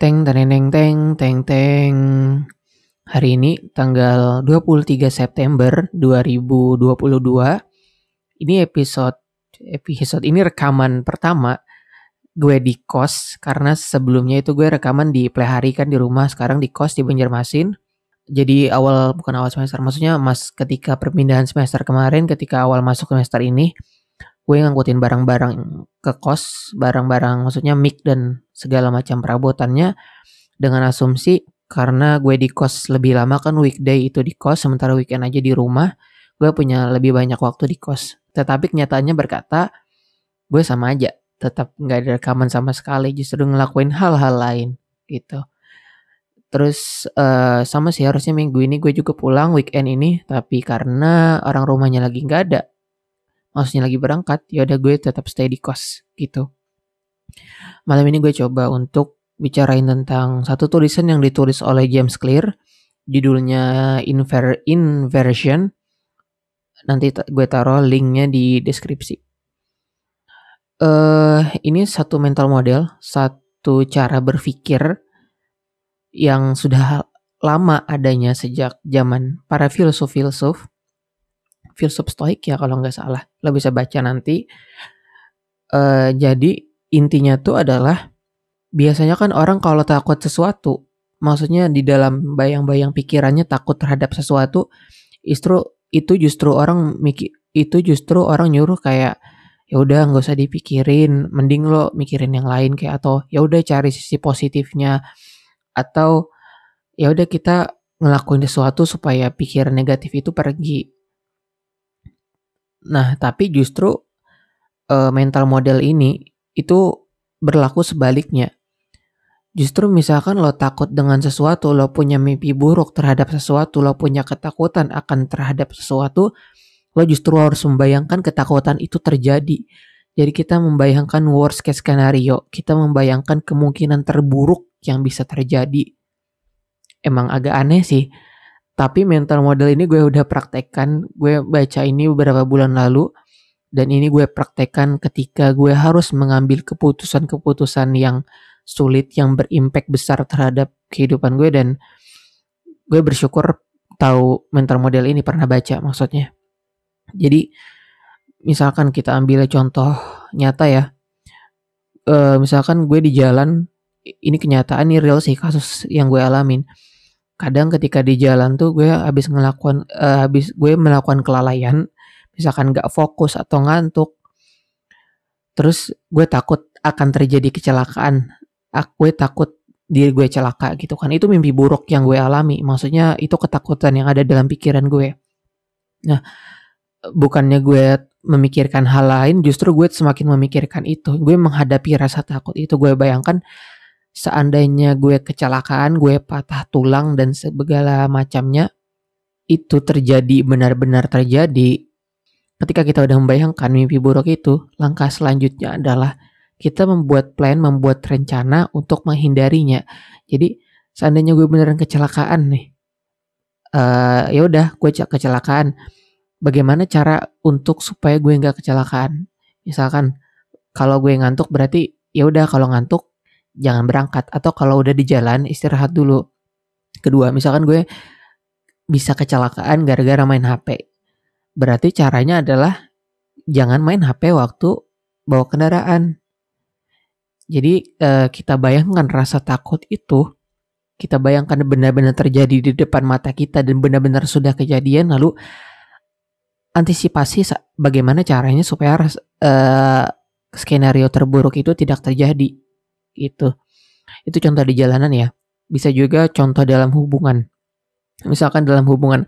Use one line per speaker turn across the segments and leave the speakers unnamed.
Teng teneng teng teng teng. Hari ini tanggal 23 September 2022. Ini episode episode ini rekaman pertama gue di kos karena sebelumnya itu gue rekaman di play hari kan di rumah sekarang di kos di Banjarmasin. Jadi awal bukan awal semester maksudnya mas ketika perpindahan semester kemarin ketika awal masuk semester ini gue ngangkutin barang-barang ke kos, barang-barang maksudnya mic dan segala macam perabotannya dengan asumsi karena gue di kos lebih lama kan weekday itu di kos sementara weekend aja di rumah gue punya lebih banyak waktu di kos. Tetapi kenyataannya berkata gue sama aja tetap nggak ada rekaman sama sekali justru ngelakuin hal-hal lain gitu. Terus uh, sama sih harusnya minggu ini gue juga pulang weekend ini tapi karena orang rumahnya lagi nggak ada maksudnya lagi berangkat, ya udah gue tetap stay di kos gitu. Malam ini gue coba untuk bicarain tentang satu tulisan yang ditulis oleh James Clear, judulnya Inver Inversion. Nanti gue taruh linknya di deskripsi. Uh, ini satu mental model, satu cara berpikir yang sudah lama adanya sejak zaman para filsuf-filsuf filsuf stoik ya kalau nggak salah. Lo bisa baca nanti. Uh, jadi intinya tuh adalah biasanya kan orang kalau takut sesuatu maksudnya di dalam bayang-bayang pikirannya takut terhadap sesuatu justru itu justru orang mikir itu justru orang nyuruh kayak ya udah nggak usah dipikirin mending lo mikirin yang lain kayak atau ya udah cari sisi positifnya. Atau ya udah kita ngelakuin sesuatu supaya pikiran negatif itu pergi Nah, tapi justru uh, mental model ini itu berlaku sebaliknya. Justru misalkan lo takut dengan sesuatu, lo punya mimpi buruk terhadap sesuatu, lo punya ketakutan akan terhadap sesuatu, lo justru harus membayangkan ketakutan itu terjadi. Jadi kita membayangkan worst case scenario, kita membayangkan kemungkinan terburuk yang bisa terjadi. Emang agak aneh sih, tapi mental model ini gue udah praktekkan, gue baca ini beberapa bulan lalu dan ini gue praktekkan ketika gue harus mengambil keputusan-keputusan yang sulit yang berimpact besar terhadap kehidupan gue dan gue bersyukur tahu mental model ini pernah baca maksudnya. Jadi misalkan kita ambil contoh nyata ya. E, misalkan gue di jalan ini kenyataan ini real sih kasus yang gue alamin kadang ketika di jalan tuh gue habis ngelakukan uh, habis gue melakukan kelalaian misalkan gak fokus atau ngantuk terus gue takut akan terjadi kecelakaan. Aku gue takut diri gue celaka gitu kan. Itu mimpi buruk yang gue alami. Maksudnya itu ketakutan yang ada dalam pikiran gue. Nah bukannya gue memikirkan hal lain justru gue semakin memikirkan itu. Gue menghadapi rasa takut itu. Gue bayangkan seandainya gue kecelakaan, gue patah tulang dan segala macamnya itu terjadi benar-benar terjadi. Ketika kita udah membayangkan mimpi buruk itu, langkah selanjutnya adalah kita membuat plan, membuat rencana untuk menghindarinya. Jadi seandainya gue beneran kecelakaan nih, uh, ya udah gue kecelakaan. Bagaimana cara untuk supaya gue nggak kecelakaan? Misalkan kalau gue ngantuk berarti ya udah kalau ngantuk jangan berangkat atau kalau udah di jalan istirahat dulu. Kedua, misalkan gue bisa kecelakaan gara-gara main HP. Berarti caranya adalah jangan main HP waktu bawa kendaraan. Jadi eh, kita bayangkan rasa takut itu, kita bayangkan benar-benar terjadi di depan mata kita dan benar-benar sudah kejadian, lalu antisipasi bagaimana caranya supaya uh, skenario terburuk itu tidak terjadi gitu. Itu contoh di jalanan ya. Bisa juga contoh dalam hubungan. Misalkan dalam hubungan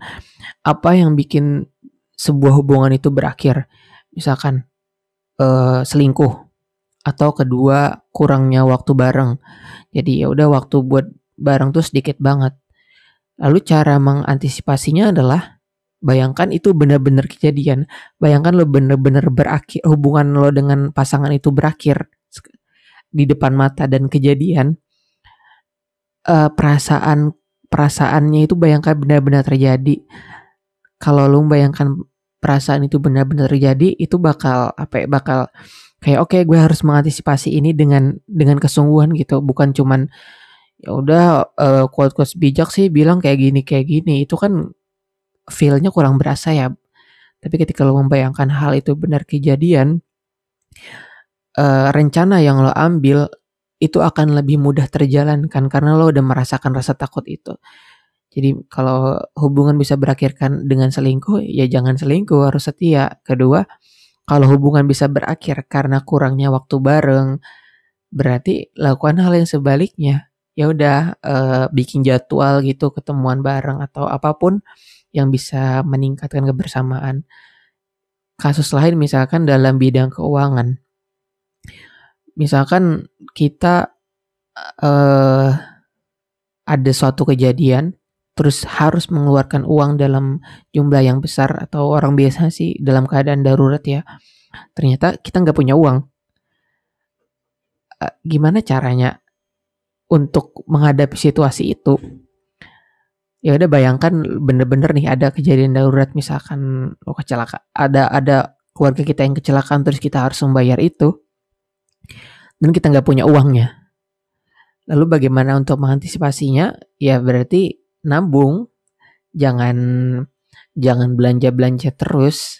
apa yang bikin sebuah hubungan itu berakhir? Misalkan uh, selingkuh atau kedua kurangnya waktu bareng. Jadi ya udah waktu buat bareng tuh sedikit banget. Lalu cara mengantisipasinya adalah bayangkan itu benar-benar kejadian. Bayangkan lo benar-benar berakhir hubungan lo dengan pasangan itu berakhir di depan mata dan kejadian uh, perasaan perasaannya itu bayangkan benar-benar terjadi. Kalau lu bayangkan perasaan itu benar-benar terjadi itu bakal apa ya bakal kayak oke okay, gue harus mengantisipasi ini dengan dengan kesungguhan gitu. Bukan cuman ya udah uh, quote-quote bijak sih bilang kayak gini kayak gini. Itu kan feelnya kurang berasa ya. Tapi ketika lo membayangkan hal itu benar kejadian uh, rencana yang lo ambil itu akan lebih mudah terjalankan karena lo udah merasakan rasa takut itu jadi kalau hubungan bisa berakhirkan dengan selingkuh ya jangan selingkuh harus setia kedua kalau hubungan bisa berakhir karena kurangnya waktu bareng berarti lakukan hal yang sebaliknya ya udah uh, bikin jadwal gitu ketemuan bareng atau apa pun yang bisa meningkatkan kebersamaan. Kasus lain misalkan dalam bidang keuangan. Misalkan kita uh, ada suatu kejadian terus harus mengeluarkan uang dalam jumlah yang besar atau orang biasa sih dalam keadaan darurat ya. Ternyata kita nggak punya uang. Uh, gimana caranya untuk menghadapi situasi itu ya udah bayangkan bener-bener nih ada kejadian darurat misalkan lo kecelakaan ada ada keluarga kita yang kecelakaan terus kita harus membayar itu dan kita nggak punya uangnya. Lalu bagaimana untuk mengantisipasinya? Ya berarti nabung. Jangan jangan belanja belanja terus.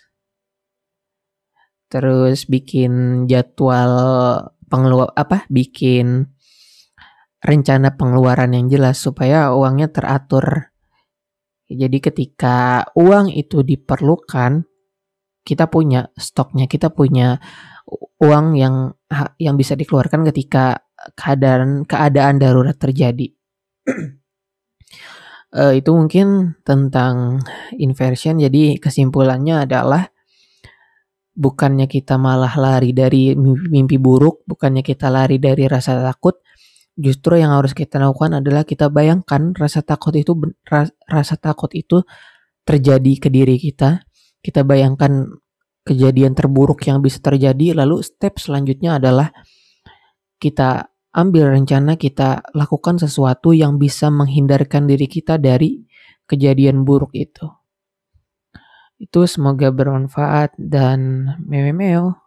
Terus bikin jadwal pengeluar apa bikin rencana pengeluaran yang jelas supaya uangnya teratur. Jadi ketika uang itu diperlukan, kita punya stoknya, kita punya uang yang yang bisa dikeluarkan ketika keadaan keadaan darurat terjadi. uh, itu mungkin tentang inversion. Jadi kesimpulannya adalah bukannya kita malah lari dari mimpi, buruk, bukannya kita lari dari rasa takut, Justru yang harus kita lakukan adalah kita bayangkan rasa takut itu rasa takut itu terjadi ke diri kita. Kita bayangkan kejadian terburuk yang bisa terjadi lalu step selanjutnya adalah kita ambil rencana kita lakukan sesuatu yang bisa menghindarkan diri kita dari kejadian buruk itu. Itu semoga bermanfaat dan memeo